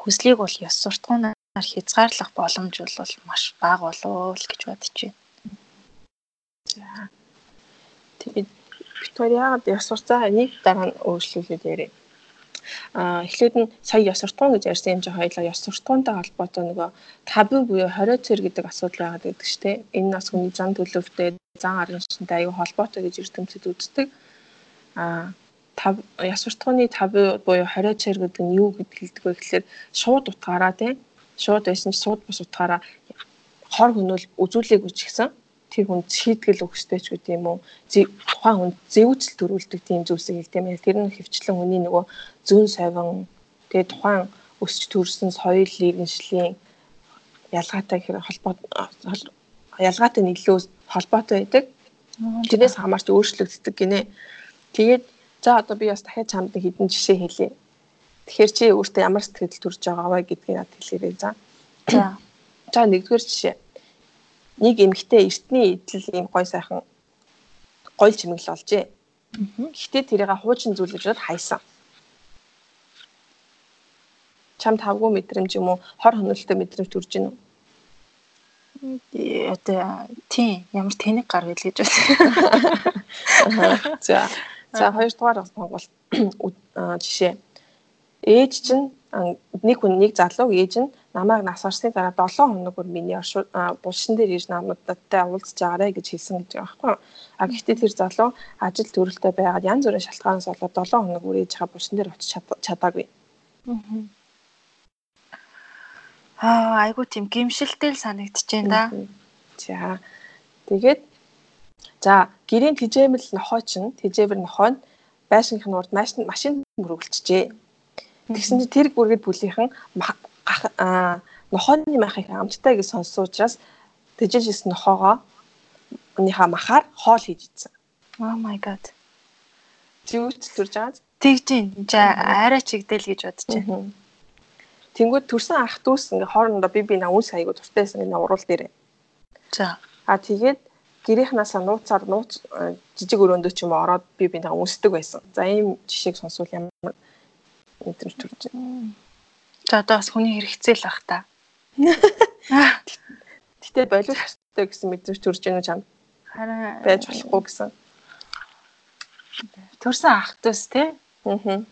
Speaker 2: хүслийг бол ёс суртахуунаар хязгаарлах боломж бол маш бага болов л гэж бодож байна.
Speaker 1: За. Тэгээд Викториад ёс суртаа нэг дараа нь өөрчлөлүүд ярив. Аа эхлээд нь сая ёс суртахуун гэж ярьсан юм жоо хоёлаа ёс суртахуунтай холбоотой нөгөө табу буюу хориоцэр гэдэг асуудал байгаад байдаг шүү дээ. Энэ нас хүний зан төлөвтэй, зан арын шинтэй аюу холбоотой гэж ертөнцид үздэг. Аа тав ёс суртахууны табу буюу хориоцэр гэдэг нь юу гэдэг вэ гэхээр шууд утгаараа тийм шууд байсан ч шууд бус утгаараа хор хөнөөл үзүүлээг үчгсэн тэр хүн шийтгэл өгөхтэй ч гэдэг юм уу тухайн хүн зэвүүцэл төрүүлдэг тийм зүйлсийг хэлдэг юм. Тэр нь хөвчлэн хүний нөгөө зүүн совин тэгээ тухайн өсч төрсэн соёл иргэншлийн ялгаатай хэрэг холбоо ялгаатай илүү холбоотой байдаг. Тэрнээс хамаарч өөрчлөгддөг гинэ. Тэгээд за одоо би бас дахиад чамд хэдэн жишээ хэлье. Тэгэхээр чи өөртөө ямар сэтгэл төрж байгаа вэ гэдгийг над хэлээрэй за. За. За нэгдүгээр жишээ нэг эмэгтэй эртний идэл ийм гой сайхан гоёл чимэглэл олжээ. Гэхдээ тэрийг хуучин зүйл гэж хайсан. Чам тавгүй мэдрэмж юм уу? Хор хөнөөлтөй мэдрэмж төрж гин үү?
Speaker 2: Одоо тийм ямар тэнэг гар байл гэж байна.
Speaker 1: За. За хоёрдугаар сонголт жишээ. Ээж чинь нэг хүн нэг залуу ээж нь намайг нас орсны дараа 7 хоног бүр миний булшин дээр ирж намуудтай уулзж байгаарэ гэж хэлсэн гэж байгаа байхгүй. А гэхдээ тэр залуу ажил төрөлтэй байгаад янз бүрийн шалтгаанаас болоод 7 хоног бүр ээж хаа булшин дээр очиж чадаагүй.
Speaker 2: Аа айгуу тийм гимшилтэй л санагдчихээн да.
Speaker 1: За тэгээд за гэрийн тижээмэл нохой чинь тижээвэр нохой нь байшинхны урд машин мөрөглөжжээ. Тэгсэн чинь тэр бүргэд бүлийнхэн нохооны махыг амттай гэж сонссон учраас тэжээжсэн нохоогоо өнийхөө махаар хоол хийж идсэн.
Speaker 2: Oh my god.
Speaker 1: Зүгт төрж байгаа.
Speaker 2: Тэгж юм. За арай чигдэл гэж бодож байна.
Speaker 1: Тэнгүүд төрсэн ах дүүс ингээ хоорондоо би би наа үс хайгуу дуртайсан ингээ урал дээрээ.
Speaker 2: За.
Speaker 1: А тэгээд гэрийнхнаасаа нууцаар нууц жижиг өрөөндөө ч юм ороод би би наа үнсдэг байсан. За ийм жишээг сонсвол ямар мэдрэмж төрж байна.
Speaker 2: За одоо бас хүний хэрэгцээ л бах та.
Speaker 1: Гэтэ боловч хэвчтэй гэсэн мэдрэмж төрж байна уу чамд? Харин байж болохгүй гэсэн.
Speaker 2: Төрсэн ах トゥ ус тий.
Speaker 1: Аа.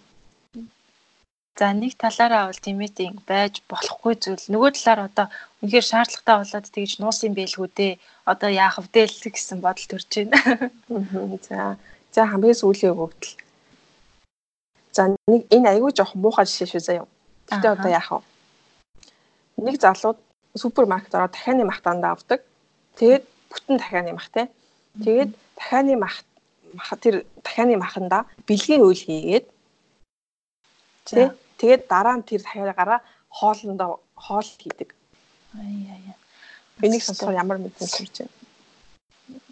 Speaker 2: За нэг талаараа бол тэмээдийн байж болохгүй зүйл. Нөгөө талаар одоо үнэхээр шаардлагатай болоод тэгж нуус юм байлгүй дээ. Одоо яах вэ гэсэн бодол төрж байна.
Speaker 1: За. За хамгийн сүүлийн өгөгдөл. За нэг энэ айгүй жоох муухай жишээ шүү заяа. Гэтэ одоо яах вэ? Нэг залуу супермаркет ороод дахианы мах дандаа авдаг. Тэгээд бүтэн дахианы мах те. Тэгээд дахианы мах тэр дахианы маханда бэлгийн үйл хийгээд тий тэгээд дараа нь тэр дахиараа хоолндоо хоол хийдэг.
Speaker 2: Ай яа.
Speaker 1: Энийг сонсохоор ямар мэдрэмж төрж байна?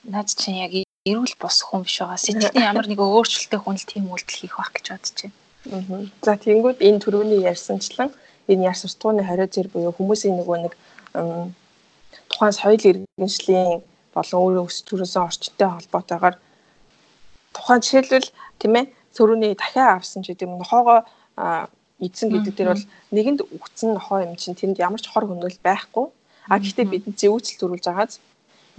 Speaker 2: Наад чинь яг эрүүл бос хүн биш байгаа. Сэтгэлийн ямар нэг өөрчлөлттэй хүн л тийм үйлдэл хийх байх гэж бодож байна.
Speaker 1: За тэгэнгүүт энэ төрөний ярьсанчлан энэ яр суртахууны хорио зэр буюу хүмүүсийн нөгөө нэг тухайн соёл иргэншлийн болон өөрөө өсч төрөөсөн орчинтой холбоотойгоор тухайн жишээлбэл тийм ээ сөрөний дахиад авсан ч гэдэг юм нохоогоо эзэн гэдэг дээр бол нэгэнд үгцэн нохоо юм чинь тэнд ямар ч хор хөнөөл байхгүй. А гэхдээ бидэнд зэвүүцэл төрүүлж байгааз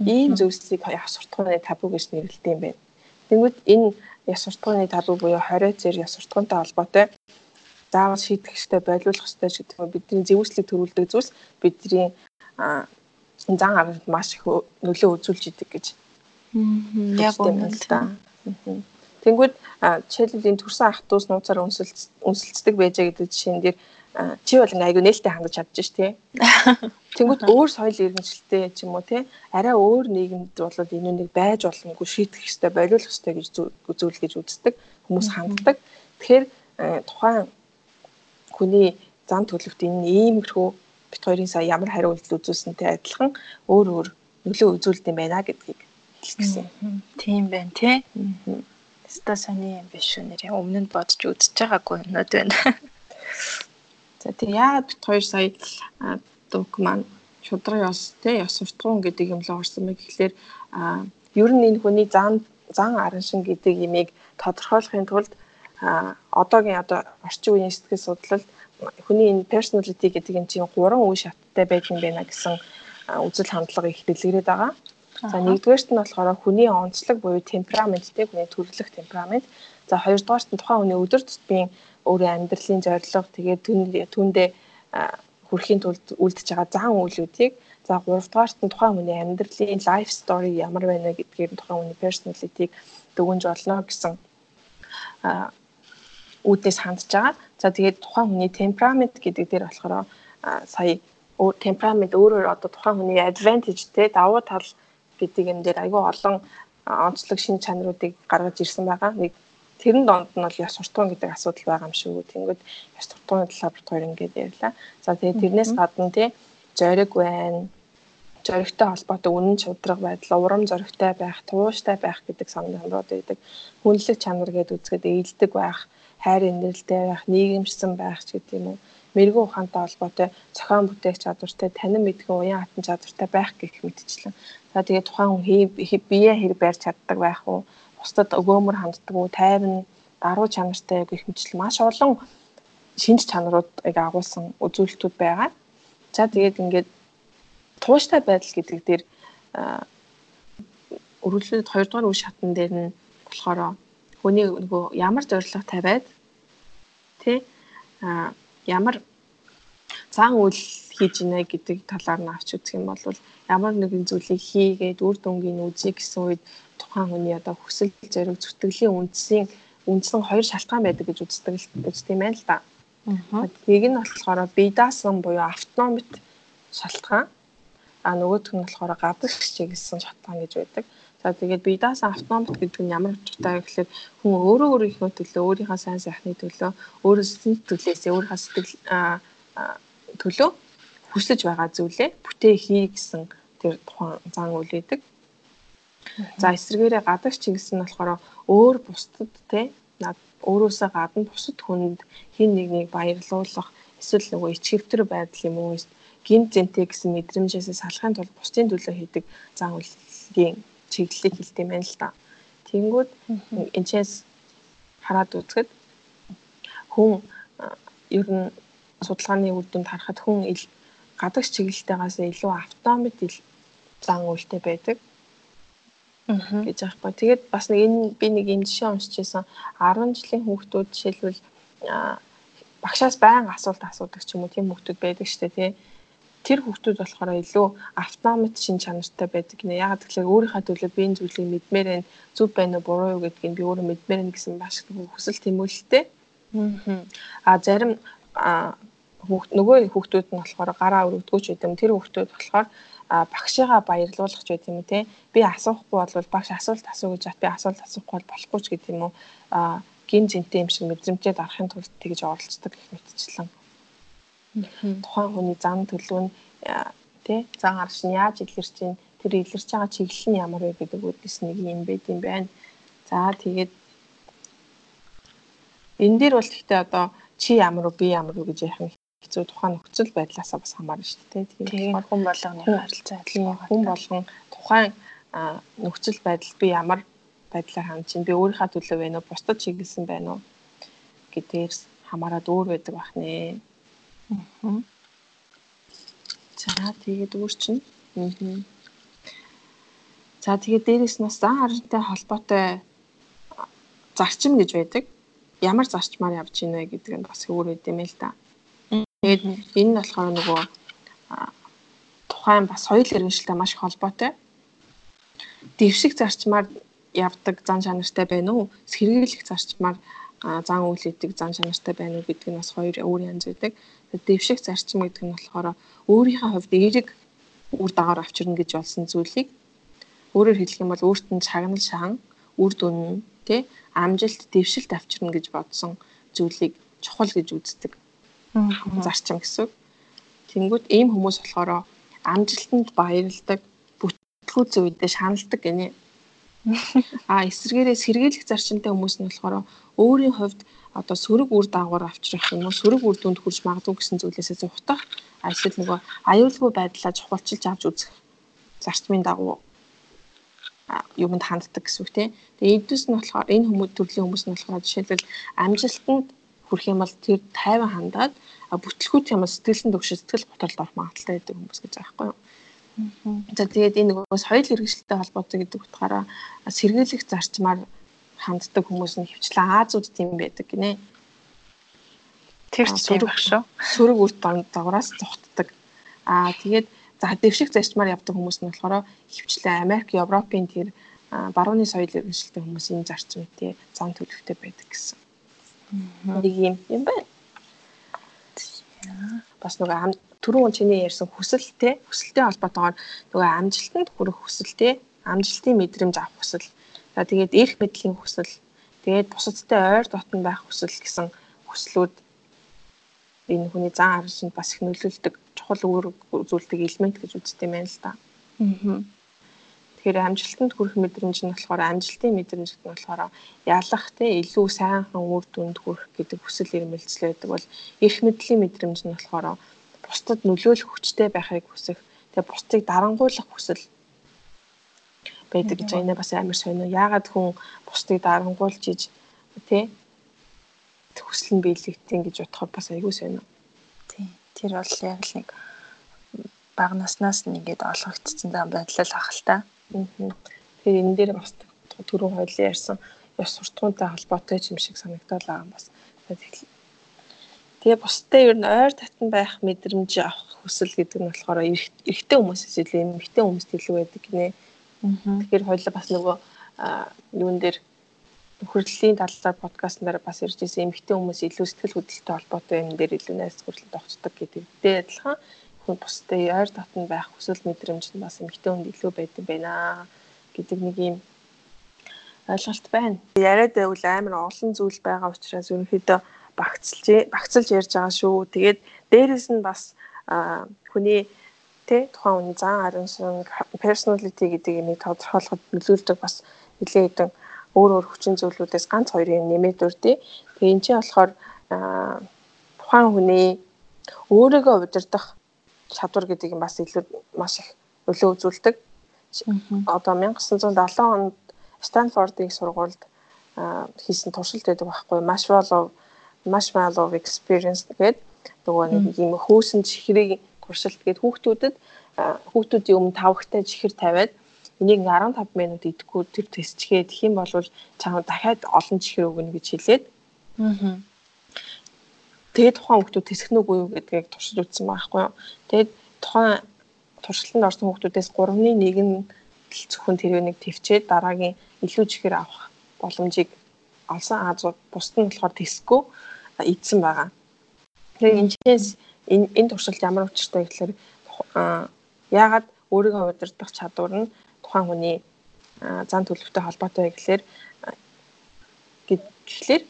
Speaker 1: ийм зөвслийг яр суртахууны табу гэж нэрлэдэг юм байна. Тэнгүүд энэ яс суртахууны талбар буюу хорио зэр яс суртахуунтай холбоотой заавал шийдэх хэрэгтэй бойлуулах хэрэгтэй гэдэг нь бидний зэвүүслийг төрүүлдэг зүйлс бидний зан авалт маш их нөлөө үзүүлж идэг гэж.
Speaker 2: Яг үнэ л та.
Speaker 1: Тэнгүүд жишээлбэл энэ төрсэн ах トゥ ус нууцаар үнсэлцдэг байжээ гэдэг жишээн дээр чи бол ингээ айгүй нээлттэй хандаж чадж ш тий. Тэнгүүд өөр соёл иргэншилтэй ч юм уу тий. Арай өөр нийгэмд бол энэ нэг байж боломгүй шийдэх ёстой, болиулах ёстой гэж зүйл гэж үздэг хүмүүс ханддаг. Тэгэхээр тухайн хүний зам төлөвт энэ иймэрхүү бит хоёрын сая ямар хариу үйлдэл үзүүлсэнтэй адилхан өөр өөр нөлөө үзүүлдэг юм байна гэдгийг хэлчихсэн.
Speaker 2: Тийм байна тий. Өстой сони юм биш үү нэр өмнө нь бодож үзэж байгаагүй юмнууд байна.
Speaker 1: За тэгээ яагаад бит хоёр сая дуг маань шудраг ёс тий ёс суртахуун гэдэг юм л орсон мэй гэхлээр ер нь энэ хүний зан зан аран шин гэдэг имийг тодорхойлохын тулд одоогийн одоо орчин үеийн сэтгэл судлалд хүний энэ personality гэдэг энэ чинь гурван үе шаттай байдсан байна гэсэн үзэл хандлага их дэлгэрээд байгаа. За нэгдүгээрт нь болохоор хүний онцлог буюу темперамент тий хүний төрөлх темперамент. За хоёрдугаарт нь тухайн хүний өдөр тутмын өөрийн амьдралын зорилго тэгээд түндээ хүрэхийн тулд үлдэж байгаа зан үйлүүдийг за 3 дугаарт нь тухайн хүний амьдралын life story ямар байна гэдгээр тухайн хүний personality-г дүгнж болно гэсэн үүднээс хандж байгаа. За тэгээд тухайн хүний temperament гэдэг дээр болохоор сая темперамент өөрөөр одоо тухайн хүний advantage те давуу тал гэдэг юм дээр айгүй олон онцлог шин чанаруудыг гаргаж ирсэн байгаа. Нэг тэрэн донд нь бол яс суртахуун гэдэг асуудал байгаа юм шүү. Тэнгүүд яс суртахууны талаар бит хоёр ингээд ярьлаа. За тэгээд тэрнээс гадна тий зориг байна. Зоригтой холбоотой үнэн чудраг байдал, урам зоригтой байх, тууштай байх гэдэг санал чанарууд байдаг. Хүнлэг чанар гэдэг үзгээд ээлдэг байх, хайр инэрлтэй байх, нийгэмшсэн байх гэдэг юм уу мэрэгэн ухаантай холбоотой зохион бүтээх чадвартай, танин мэдгэн уян хатан чадвартай байх гэх мэтчлэн. За тэгээд тухайн хүн бие хэрэг барьж чаддаг байх уу? Бусдад өгөөмөр ханддаг уу? Тайван, даруй чанартай гэх мэтчлэн маш олон шинж чанаруудыг агуулсан үзүүлэлтүүд байгаа. За тэгээд ингээд тууштай байдал гэдэг дээр өргөлөд 2 дугаар үе шатн дээр нь болохоор хүний нөгөө ямар зорилго тавиад тий а ямар цаан үйл хийж гинэ гэдэг талаар нь авч үзэх юм бол ямар нэгэн зүйлийг хийгээд үр дүнгийн үзье гэсэн үед тухайн хүний одоо хүсэл зориг зүтгэлийн үндсийн үндсэн хоёр шалтгаан байдаг гэж үздэг гэж тийм ээ л да. Нэг нь болохоор бие даасан буюу автономит шалтгаан. А нөгөөх нь болохоор гадагш чиглэсэн шалтгаан гэж байдаг. За тэгээд бие даасан автономит гэдэг нь ямар утгатай вэ гэхээр хүн өөрөө өөрийнхөө төлөө, өөрийнхөө сайн сайхны төлөө, өөрөө сэтгэл төлөөсөө өөрийнхөө сэтгэл төлөө хүсэж байгаа зүйлээ бүтээ хий гэсэн тэр тухайн зан үйл байдаг. За эсвэргээрээ гадагш чиглэсэн нь болохоор өөр бусдад те өөрөөсөө гадна бусад хүнд хин нэгнийг баярлуулах эсвэл нөгөө ичгэвтер байдал юм уу гин зэнтэй гэсэн мэдрэмжээс салахын тулд бусдын төлөө хийдэг зан үйлдлийн чиглэлийг хэлдэг юм байна л да. Тэнгүүд энэчээс хараад үзэхэд хүн ер нь судалгааны үр дүнд харахад хүн гадагш чиглэлтэйгээс илүү автомат зан үйлтэй байдаг гэж аахгүй. Тэгээд бас нэг энэ би нэг юм жишээ уншиж байсан 10 жилийн хүүхдүүд жишээлбэл багшаас байнга асуулт асуудаг ч юм уу тийм хүүхдүүд байдаг шүү дээ тий. Тэр хүүхдүүд болохоор илүү автомат шин чанартай байдаг гинэ. Ягаад гэвэл өөрийнхөө төлөө би энэ зүйлийг мэдмээр байна. Зүв байна уу буруу юу гэдгийг би өөрөө мэдмээр байна гэсэн маш хүсэл тэмүүлэлтэй. Аа зарим нөгөө хүүхдүүд нь болохоор гараа өргөдгөөч гэдэг юм. Тэр хүүхдүүд болохоор багшигаа баярлуулах ч гэдэг юм те. Би асуухгүй бол багш асуулт асуу гэж би асуулт асуухгүй бол болохгүй ч гэдэг юм уу. Гин зинтэй юм шиг мэдрэмжтэй дарахын тулд тэгж оролцдог гэх мэтчлэн. Тухайн хүний зам төлөв нь те зан арш нь яаж илэрч чинь тэр илэрч байгаа чиглэл нь ямар вэ гэдэг үүднээс нэг юм байд юм байна. За тэгээд энэ дээр бол гэхдээ одоо чи ямар уу би ямар уу гэж нь хэцүү тухайн нөхцөл байдлаасаа бас хамаарна шүү дээ.
Speaker 2: Тийм хүн болгоны харилцаа адил байгаа.
Speaker 1: Хүн болгон тухайн нөхцөл байдал би ямар байдлаар хандж чинь би өөрийнхөө төлөө байна уу бусдад чиглэсэн байна уу гэдгээр хамаарад өөр байдаг бах нэ. Аа. За тэгээд өөр чинь. Аа. За тэгээд дээрэс нь бас зан харантай холбоотой зарчим гэж байдаг. Ямар зарчмаар явж гинэ гэдэг нь бас өөр үт юм л да. Тэгээд энэ нь болохоор нөгөө тухайн бас соёл иргэншилтэй маш их холбоотой. Дэвшиг зарчмаар явдаг зан чанартай байна уу? Сэргийлэх зарчмаар зан үйл хийдэг зан чанартай байна уу гэдэг нь бас хоёр өөр янз байдаг. Дэвшиг зарчим гэдэг нь болохоор өөрийнхөө хувьд эерэг үр дагавар авчирна гэж болсон зүйлийг өөрөөр хэлэх юм бол өөрт нь чагнал шаан, үр дүн, тэ амжилт, дэвшилт авчирна гэж бодсон зүйлийг чухал гэж үздэг зарчим гэсэн. Тэнгүүд ийм хүмүүс болохоор амжилтанд баярладаг, бүтлгүүц үедээ шаналдаг гинэ. А эсвэргээрээ сэргийлэх зарчимтай хүмүүс нь болохоор өөрийн хувьд одоо сөрөг үр дагавар авчрах юм уу сөрөг үр дүнд хүрч магадгүй гэсэн зүйлээсээ зугтах эсвэл нөгөө аюулгүй байдлаа чухалчилж авч үзэх зарчмын дагуу юмд ханддаг гэсэн үг тийм. Тэгээ эдгээс нь болохоор энэ хүмүүс төрлийн хүмүүс нь болохоор жишээлбэл амжилтанд хүрэх юм бол тэр тайван хандаад бүтлгүүт юм сэтгэлэн төгшө сэтгэл готролд орох магадaltaй байдаг хүмүүс гэж байгаа байхгүй юу. За тэгээд энэ нөгөө соёл хэрэгжилтэй холбоотой гэдэг утгаараа сэргийлэх зарчмаар ханддаг хүмүүс нь хөвчлэн Азууд тийм байдаг гинэ.
Speaker 2: Тэр зүрх шүү.
Speaker 1: Сөрөг үрт дагавраас зүхтдэг. Аа тэгээд за дэвших зарчмаар явдаг хүмүүс нь болохоор хөвчлээ Америк, Европын тэр барууны соёл иргэншилтэй хүмүүсийн зарчимтэй зан төлөвтэй байдаг гэсэн. Нэг юм юм байна. Бас нөгөө түрүүн чиний ярьсан хүсэлтэй хүсэлтэй холбоотойгоор нөгөө амжилтанд хүрэх хүсэлтэй амжилтын мэдрэмж авах хүсэл. За тэгээд эрх мэдлийн хүсэл, тэгээд бусадтай ойр дотн байх хүсэл гэсэн хүслүүд энэ хүний зан аршинд бас их нөлөөлдөг чухал үүрэг үзүүлдэг элемент гэж үздэг юм байна л да. Аа. Тэгэхээр амжилтанд хүрэх мэдрэмж нь болохоор амжилтын мэдрэмж гэдэг нь болохоор ялах те илүү сайхан үр дүнд хүрэх гэдэг хүсэл эрмэлзэл байдаг бол эрх мэдлийн мэдрэмж нь болохоор бусдад нөлөөлөх хүчтэй байхыг хүсэх тэгээ бусдыг дарангуйлах хүсэл байдаг гэж энэ бас амар сонио. Яагаад хүн бусдыг дарангуйлж иж тий хүсэл нь биелэгдэн гэж бодоход бас айгүй сонио.
Speaker 2: Тий. Тэр бол яг л нэг бага наснаас нэгээд олгогдсон зам байдлаа л ах л та.
Speaker 1: Тэгэхээр энэ дээр бас түрүү хоёлын ярьсан ёс суртахуунтай холбоотой юм шиг санагдал байгаа бас. Тэгээ бусдад ер нь ойр татан байх мэдрэмж авах хүсэл гэдэг нь болохоор эрэгтэй хүмүүсээс илүү эмэгтэй хүмүүст илүү байдаг гинэ. Тэгэхээр хоёлаа бас нөгөө юун дээр хүрлийн талаар подкастн дээр бас ирж ирсэн эмэгтэй хүмүүс илүү сэтгэл хөдлөлтөй холбоотой юм дээр илүү найс хүрлэлд огцдог гэдэгтэй адилхан хүн бусдад ойр татан байх хүсэл мэдрэмж нь бас эмэгтэй хүнд илүү байдаг байна гэдэг нэг юм ойлголт байна. Яриад байвал амар олон зүйл байгаа учраас ерөнхийдөө багцлж багцлж ярьж байгаа шүү. Тэгээд дээрэс нь бас хүний тэ тухайн хүний зан араншин personality гэдэг юмыг тодорхойлоход нөлөөлдөг бас нэлээд хэдэн өөр өөр хүчин зүйлүүдээс ганц хоёрын нэмээд үрдээ. Тэгээ эн чинь болохоор тухайн хүний өөрийгөө удирдах чадвар гэдэг юм бас илүү маш их нөлөө үзүүлдэг. Одоо 1970 онд Станфордын сургуульд хийсэн туршилт байдаг байхгүй Marshmallow Marshmallow experience гэдэг нөгөө нэг юм хөөсөн чихрийн туршилт гээд хүүхдүүдэд хүүхдүүдийн өмнө тавхтай чихэр тавиад энийг 15 минут идэхгүй тэр тестчгээд их юм бол чам дахиад олон чихэр өгнө гэж хэлээд. Аа. Тэгээд тухайн хүүхдүүд тэсгэн үгүй юу гэдгийг туршиж үзсэн байхгүй юу. Тэгээд тухайн туршилтанд орсон хүүхдүүдээс 3-ны 1 нь зөвхөн тэр нэг төвчээд дараагийн илүү чихэр авах боломжийг олсон Азууд бусд нь болохоор тэсгүй ийдсэн байгаа. Тэгэхээр энэчээс энэ энэ туршилт ямар учиртай гэхээр яагаад өөрийгөө удирдах чадвар нь тухайн хүний зан төлөвтэй холбоотой гэхлээр гэхлээр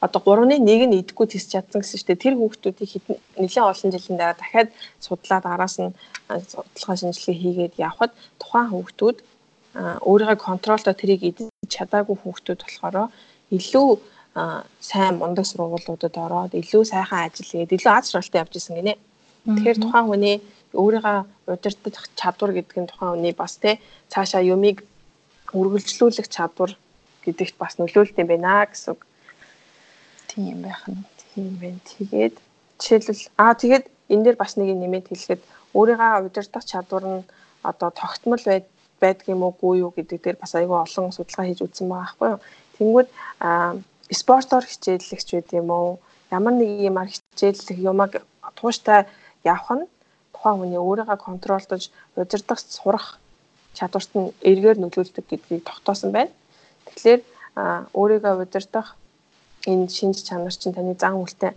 Speaker 1: одоо 3-ны 1 нь идэггүй тис чадсан гэсэн чинь тэр хүүхдүүдийг нэлээд олон жилийн дараа дахиад судлаад араас нь судалгаа шинжилгээ хийгээд явхад тухайн хүүхдүүд өөрийгөө контролтой тэрийг идэж чадаагүй хүүхдүүд болохоор илүү сайн мундаг сургуулиудад ороод илүү сайхан ажил хийгээд илүү аз жаргалтай явж исэн гинэ. Тэгэхээр тухайн хүний өөрийгөө удирдах чадвар гэдэг нь тухайн хүний бас те цаашаа юмыг үргэлжлүүлэх чадвар гэдэгт бас нөлөөлт юм байна гэсэн үг.
Speaker 2: Тийм байх нь.
Speaker 1: Тийм байна. Тэгээд жишээлбэл аа тэгээд энэ дээр бас нэг нэмээд хэлэхэд өөрийгөө удирдах чадвар нь одоо тогтмол байд байдаг юм уугүй юу гэдэг дээр бас айгүй олон судалгаа хийж үзсэн байгаа байхгүй юу. Тэнгүүд аа спортоор хичээллэгч байд юм уу? Ямар нэг юмар хичээллэх юмаг тууштай явах нь тухайн хүний өөрийгөө контролдож удирдах сурах чадварт нь эргээр нөлөөлдөг гэдгийг тогтоосон байна. Тэгэхээр өөрийгөө удирдах энэ шинж чанар чинь таны зан үйлтэй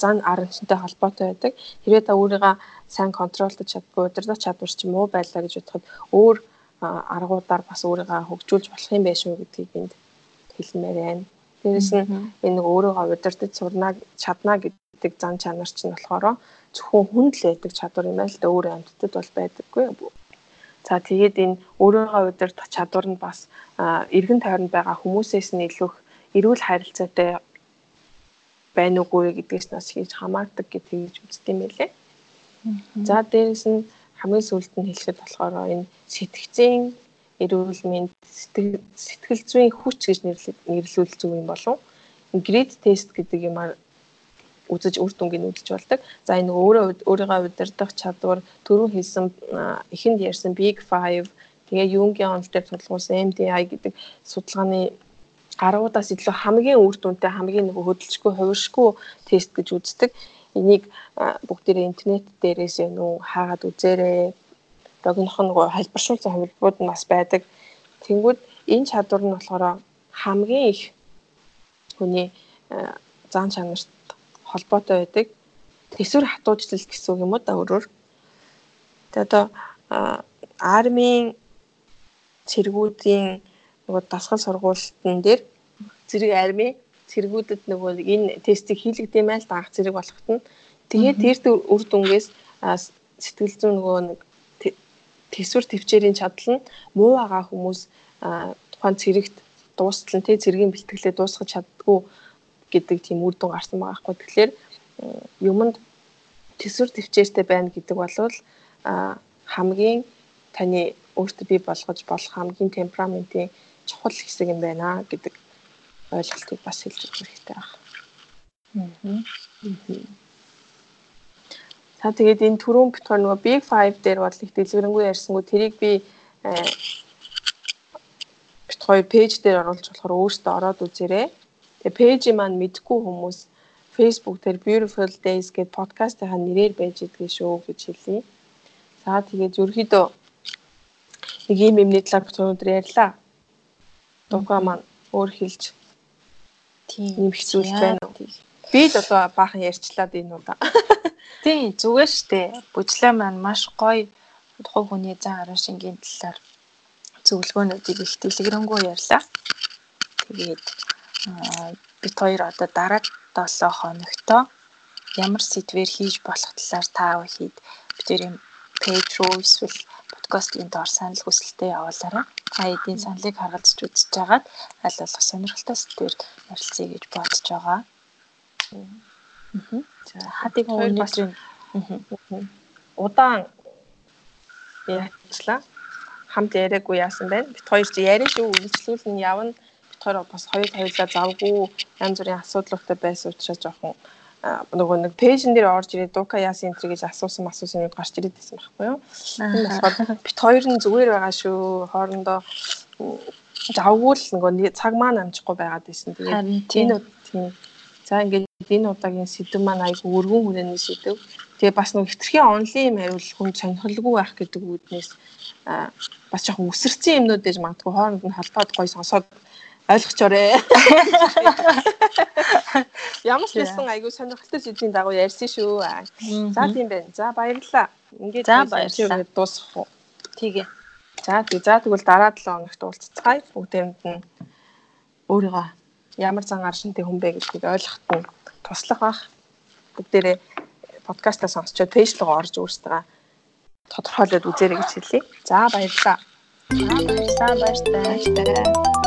Speaker 1: зан аранчтай холбоотой байдаг. Хэрвээ та өөрийгөө сайн контролдож чаддгүй удирдах чадвар чинь муу байлаа гэж бодоход өөр аргуудаар бас өөрийгөө хөгжүүлж болох юм байх шүү гэдгийг энд хэлмээр байна. Дээрэс нь энэ нэг өөрийгөө удирдах сурнаа чадна гэдэг зан чанар чинь болохоор зөвхөн хүнд л байдаг чадвар юм байл да өөр амьтдад бол байдаггүй. За тэгээд энэ өөрийгөө удирдах чадвар нь бас эргэн тойронд байгаа хүмүүсээс нь илүү эрүүл харилцаатай байна уугүй гэдгээс нас хийж хамаардаг гэдгийг үздэг юм байлээ. За дээрэс нь хамгийн сүүлд нь хэлэхэд болохоор энэ сэтгцийн эрүүл мэнд сэтгэл зүйн хүч гэж нэрлүүл зүг юм болов. Грид тест гэдэг юмар үзэж үр дүнгийг үзэж болдог. За энэ өөрөө өөрийгөө удирдах чадвар түрүү хэлсэн эхэнд ярьсан Big 5 тэгээ Юнгийн онол дээр тулгуурсан MDI гэдэг судалгааны гаруудаас илүү хамгийн үр дүнтэй хамгийн нэг хөдөлжгүй хувиршгүй тест гэж үздэг. Энийг бүгдээрээ интернет дээрээс юу хаагаад үзээрэй. Богинох нь хэлбэршүүлсэн хувилбарууд нь бас байдаг. Тэнгүүд энэ чадвар нь болохоор хамгийн их хүний зан чанарт холбоотой байдаг. Тэсвэр хатуужлал гэсэн үг юм уу да өөрөөр. Тэгээ одоо армийн цэргүүдийн нөгөө дасгал сургуультан дээр зэрэг армийн цэргүүдэд нөгөө энэ тестийг хийлгэдэм байл даах зэрэг болохт нь тэгээд тэр үр дүнгээс сэтгэл зүйн нөгөө нэг тэсвэр төвчээрийн чадал нь муу байгаа хүмүүс тухайн цэрэгт дуустал нь тий цэргийн бэлтгэлээ дуусгах чаддгүй гэдэг тийм үр дүн гарсан байгаа хгүй. Тэгэхээр юмд төсвөр төвчээртэй байна гэдэг бол хамгийн таны өөртөө бий болгож болох хамгийн темпераментийн чухал хэсэг юм байна гэдэг ойлголтыг бас хэлж өгөх хэрэгтэй байна. Аа. За тэгээд энэ түрүүн битгаар нөгөө Big 5 дээр бол их дэлгэрэнгүй ярьсангүй тэрийг би бит хоёр пэйж дээр оруулж болохоор өөртөө ороод үзээрэй. Тэгээ пэйжийг маань мэдгүй хүмүүс Facebook дээр Beautiful Days гэдэг подкастынхаа нэрээр байж идэгэн шүү гэж хэлье. За тэгээд ерөөхдөө нэг юм юмний талаар өнөөдөр ярьлаа. Дугаа маань өөр хэлж тийм хэцүүлж байна уу? Би л одоо баахан ярьчлаад энэ удаа.
Speaker 2: Тийм зүгээр штэ. Бүжлээ маань маш гоё тухай хүний зан аран шингийн талаар зөвлөгөөнүүдийг их дэлгэрэнгүй ярьлаа. Тэгээд бид хоёр одоо дараа 7 хоногтоо ямар сэдвэр хийж болох талаар та бүхийд бидний пэйж руу эсвэл подкастын доор санал хүсэлтээ явуулаарай. Та эдийн саналыг харгалзаж үзэж байгаад аль болох сонирхолтой сэдвэр ярилцъя гэж бодож байгаа. Аа. За хадыг өнөөдөр
Speaker 1: удаан ярьчлаа хамт яриаггүй яасан байна. Бид хоёр чи ярина шүү. Үйлчлүүлэн явна. Бид хоёр бас хоёр хоёулаа завгүй янз бүрийн асуудлуудтай байсан учраас жоохон нөгөө нэг пэйжн дээр орж ирээд дука яасан энэ гэж асуусан асуусан юм гарч ирээд байсан байхгүй юу. Энэ болохоор бит хоёр нь зүгээр байгаа шүү. Хоорондоо завгүй л нөгөө цаг маань амжихгүй байгаад байсан. Тэгээд энэ тийм За ингээд энэ удаагийн сэдв маань айгүй өргөн хүрээний сэдв. Тэгээ бас нэг хитрхийн онлын юм хариул хүн сонирхолгүй байх гэдэг үүднээс бас жоохон үсэрсэн юмнууд гэж магадгүй хооронд нь холбоод гоё сонсоод ойлгочоорой. Ямар ч хэлсэн айгүй сонирхолтой сэдвийн дагуу ярьсан шүү. За тийм байна. За баярлалаа.
Speaker 2: Ингээд за баярлалаа.
Speaker 1: Дуусгах уу?
Speaker 2: Тэгээ.
Speaker 1: За тэгээ. За тэгвэл дараа 7 хоногт уулзцгаая. Бүгдээрэнд нь өөрийгөө ямар зан аршинтай хүн бэ гэдгийг ойлгоход нь туслах бах. Бүгдээрээ подкастаа сонсчод пэйж руу орж өөрсдөө тодорхойлоод үзээрэй гэж хэлье. За баярлалаа.
Speaker 2: За баярлалаа баярлалаа.